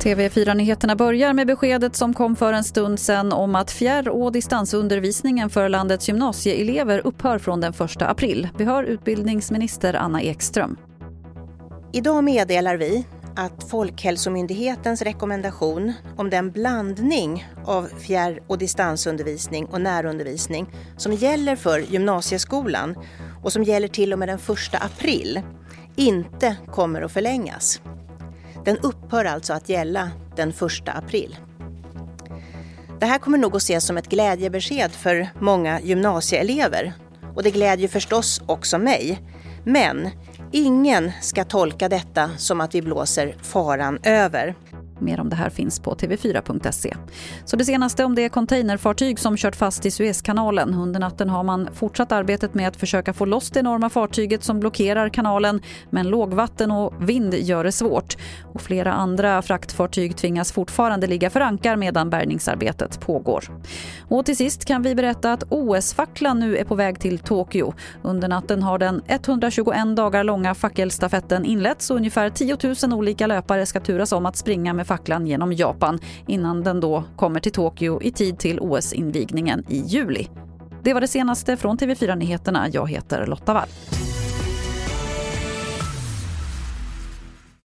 TV4-nyheterna börjar med beskedet som kom för en stund sen om att fjärr och distansundervisningen för landets gymnasieelever upphör från den 1 april. Vi hör utbildningsminister Anna Ekström. Idag meddelar vi att Folkhälsomyndighetens rekommendation om den blandning av fjärr och distansundervisning och närundervisning som gäller för gymnasieskolan och som gäller till och med den 1 april inte kommer att förlängas. Den upphör alltså att gälla den 1 april. Det här kommer nog att ses som ett glädjebesked för många gymnasieelever och det glädjer förstås också mig. Men ingen ska tolka detta som att vi blåser faran över. Mer om det här finns på tv4.se. Så det senaste om det containerfartyg som kört fast i Suezkanalen. Under natten har man fortsatt arbetet med att försöka få loss det enorma fartyget som blockerar kanalen. Men lågvatten och vind gör det svårt. Och flera andra fraktfartyg tvingas fortfarande ligga för ankar medan bärgningsarbetet pågår. Och till sist kan vi berätta att OS-facklan nu är på väg till Tokyo. Under natten har den 121 dagar långa fackelstafetten inletts och ungefär 10 000 olika löpare ska turas om att springa med facklan genom Japan innan den då kommer till Tokyo i tid till OS-invigningen i juli. Det var det senaste från TV4 Nyheterna. Jag heter Lotta Wall.